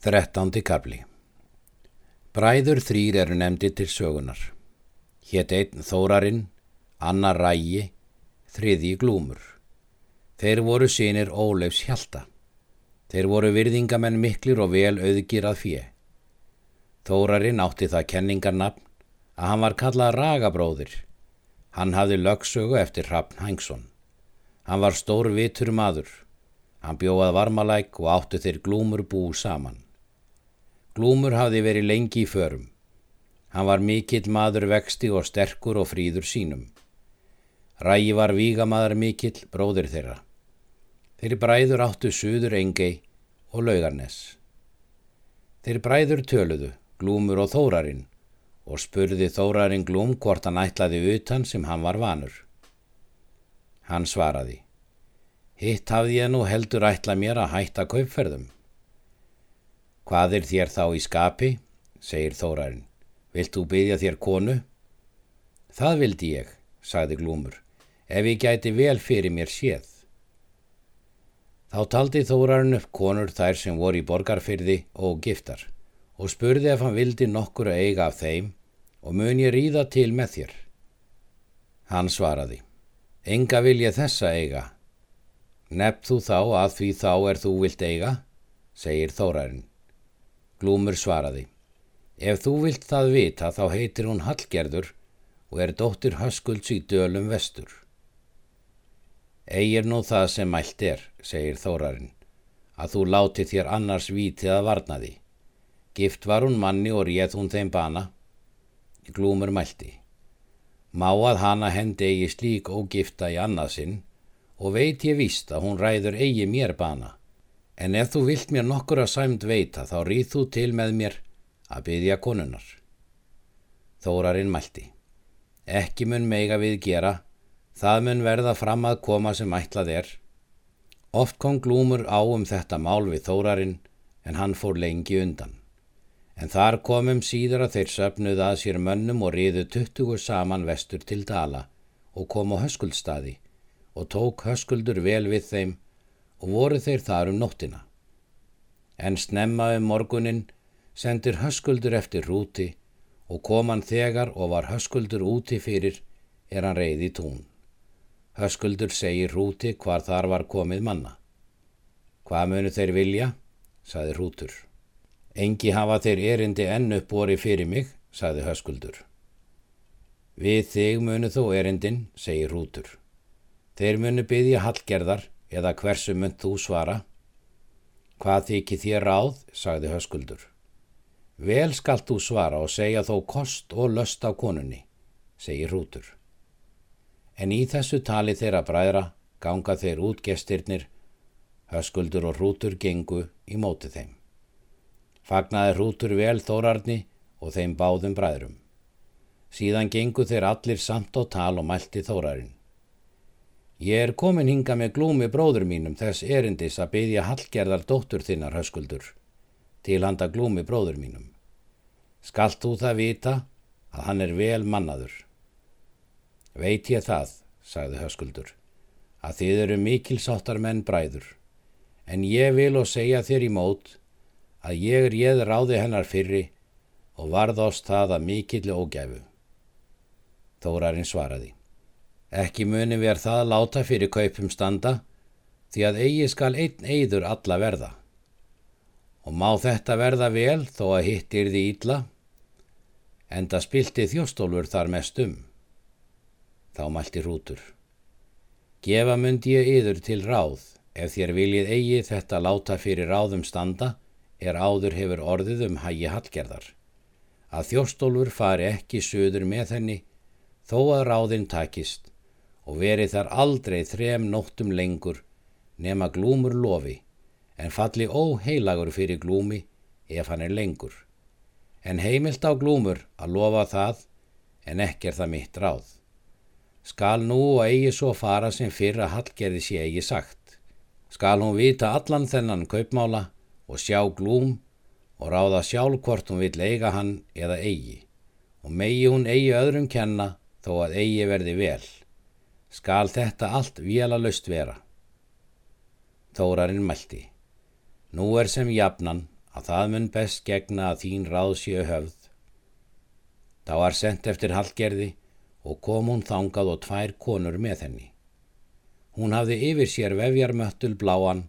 Þrettándi kabli Bræður þrýr eru nefndi til sögunar. Hétt einn Þórarinn, annar Rægi, þriði Glúmur. Þeir voru sínir Ólefs Hjalta. Þeir voru virðingamenn miklir og vel auðgir að fjö. Þórarinn átti það kenningarnafn að hann var kallað Ragabróðir. Hann hafði lögsögu eftir Hrafn Hængsson. Hann var stór vitur maður. Hann bjóðað varmalæk og áttu þeir glúmur bú saman. Glúmur hafði verið lengi í förum. Hann var mikill maður vexti og sterkur og fríður sínum. Rægi var vígamaður mikill bróðir þeirra. Þeir bræður áttu suður engei og laugarnes. Þeir bræður töluðu, glúmur og þórarinn og spurði þórarinn glúm hvort hann ætlaði utan sem hann var vanur. Hann svaraði. Hitt hafði ég nú heldur ætla mér að hætta kaupferðum. Hvað er þér þá í skapi? segir þórarinn. Vilt þú byggja þér konu? Það vildi ég, sagði glúmur, ef ég gæti vel fyrir mér séð. Þá taldi þórarinn upp konur þær sem voru í borgarfyrði og giftar og spurði ef hann vildi nokkur að eiga af þeim og mun ég ríða til með þér. Hann svaraði, enga vil ég þessa eiga. Nefn þú þá að því þá er þú vilt eiga, segir þórarinn. Glúmur svaraði, ef þú vilt það vita þá heitir hún Hallgerður og er dóttir Höskulds í dölum vestur. Egir nú það sem mælt er, segir þórarinn, að þú láti þér annars vítið að varna því. Gift var hún manni og réð hún þeim bana. Glúmur mælti. Má að hana hendi eigi slík ógifta í annarsinn og veit ég víst að hún ræður eigi mér bana. En ef þú vilt mér nokkur að sæmt veita þá rýð þú til með mér að byggja konunar. Þórarinn mælti. Ekki mun meiga við gera, það mun verða fram að koma sem ætlað er. Oft kom glúmur á um þetta mál við Þórarinn en hann fór lengi undan. En þar komum síður að þeir söpnuð að sér mönnum og riðu tuttugur saman vestur til Dala og kom á höskuldstaði og tók höskuldur vel við þeim og voru þeir þar um nóttina. En snemma um morgunin sendir höskuldur eftir rúti og kom hann þegar og var höskuldur úti fyrir er hann reyði tún. Höskuldur segir rúti hvar þar var komið manna. Hvað munu þeir vilja? saði rútur. Engi hafa þeir erindi enn uppbori fyrir mig, sagði höskuldur. Við þig munu þó erindin, segir Rútur. Þeir munu byggja hallgerðar eða hversu mun þú svara. Hvað þykir þér ráð, sagði höskuldur. Vel skalt þú svara og segja þó kost og löst á konunni, segir Rútur. En í þessu tali þeirra bræðra ganga þeir út gestirnir, höskuldur og Rútur gengu í móti þeim. Fagnaði hrútur vel þórarni og þeim báðum bræðrum. Síðan gengu þeir allir samt á tal og mælti þórarinn. Ég er komin hinga með glúmi bróður mínum þess erindis að byggja hallgerðar dóttur þinnar höskuldur, til handa glúmi bróður mínum. Skalt þú það vita að hann er vel mannaður. Veit ég það, sagði höskuldur, að þið eru mikilsáttar menn bræður, en ég vil og segja þér í mót að ég réð ráði hennar fyrri og varðost það að mikill ógæfu. Þórarinn svaraði. Ekki muni verð það láta fyrir kaupum standa því að eigi skal einn eidur alla verða. Og má þetta verða vel þó að hittir því ítla, enda spilti þjóstólfur þar mest um. Þá mælti hrútur. Gefa myndi ég yður til ráð ef þér viljið eigi þetta láta fyrir ráðum standa er áður hefur orðið um hægi hallgerðar. Að þjóstólfur fari ekki söður með henni þó að ráðinn takist og veri þar aldrei þrem nóttum lengur nema glúmur lofi en falli óheilagur fyrir glúmi ef hann er lengur. En heimilt á glúmur að lofa það en ekki er það mitt ráð. Skal nú og eigi svo fara sem fyrra hallgerði sé eigi sagt. Skal hún vita allan þennan kaupmála og sjá glúm og ráða sjálf hvort hún vill eiga hann eða eigi og megi hún eigi öðrum kenna þó að eigi verði vel. Skal þetta allt vila löst vera. Þórarinn mælti. Nú er sem jafnan að það mun best gegna að þín ráð séu höfð. Þá var sendt eftir hallgerði og kom hún þangað og tvær konur með henni. Hún hafði yfir sér vefjarmöttul bláan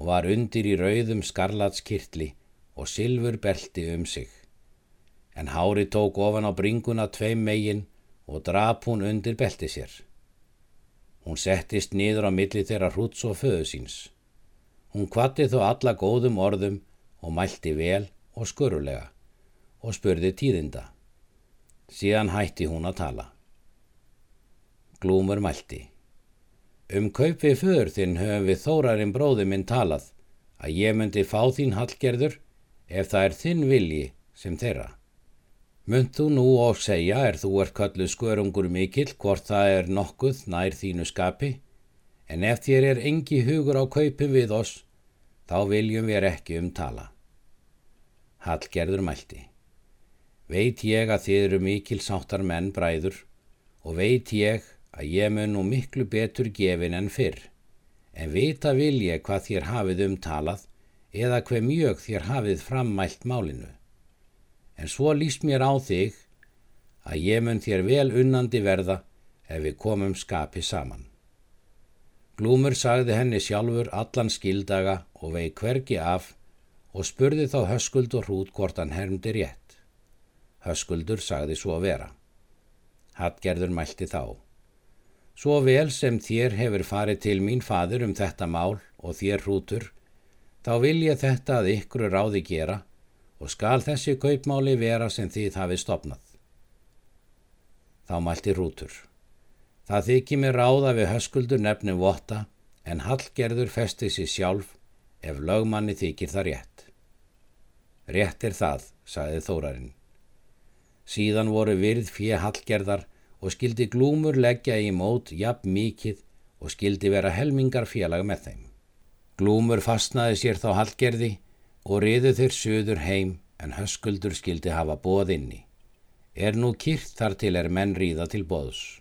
og var undir í rauðum skarlatskirtli og sylfur belti um sig. En hári tók ofan á bringuna tveim megin og drap hún undir belti sér. Hún settist niður á milli þeirra hrúts og föðu síns. Hún kvatti þó alla góðum orðum og mælti vel og skurulega og spurði tíðinda. Síðan hætti hún að tala. Glúmur mælti. Um kaup við för þinn höfum við þórarinn bróði minn talað að ég myndi fá þín hallgerður ef það er þinn vilji sem þeirra. Munt þú nú og segja er þú er köllu skörungur mikill hvort það er nokkuð nær þínu skapi en ef þér er engi hugur á kaupin við oss þá viljum við ekki umtala. Hallgerður mælti. Veit ég að þið eru mikil sáttar menn bræður og veit ég að ég mun nú miklu betur gefin en fyrr, en vita vil ég hvað þér hafið umtalað eða hver mjög þér hafið frammælt málinu. En svo líst mér á þig að ég mun þér vel unnandi verða ef við komum skapi saman. Glúmur sagði henni sjálfur allan skildaga og vei hvergi af og spurði þá höskuld og hrút hvort hann hermdi rétt. Höskuldur sagði svo að vera. Hattgerður mælti þá. Svo vel sem þér hefur farið til mín fadur um þetta mál og þér hrútur, þá vil ég þetta að ykkur ráði gera og skal þessi kaupmáli vera sem þið hafið stopnað. Þá mælti hrútur. Það þykir mér ráða við höskuldur nefnum votta en Hallgerður festi sér sjálf ef lögmanni þykir það rétt. Rétt er það, sagði Þórarinn. Síðan voru virð fjö Hallgerðar og skildi glúmur leggja í mót jafn mikið og skildi vera helmingar félag með þeim. Glúmur fastnaði sér þá Hallgerði og riðu þeir söður heim en höskuldur skildi hafa bóð inni. Er nú kýrt þar til er menn ríða til bóðs.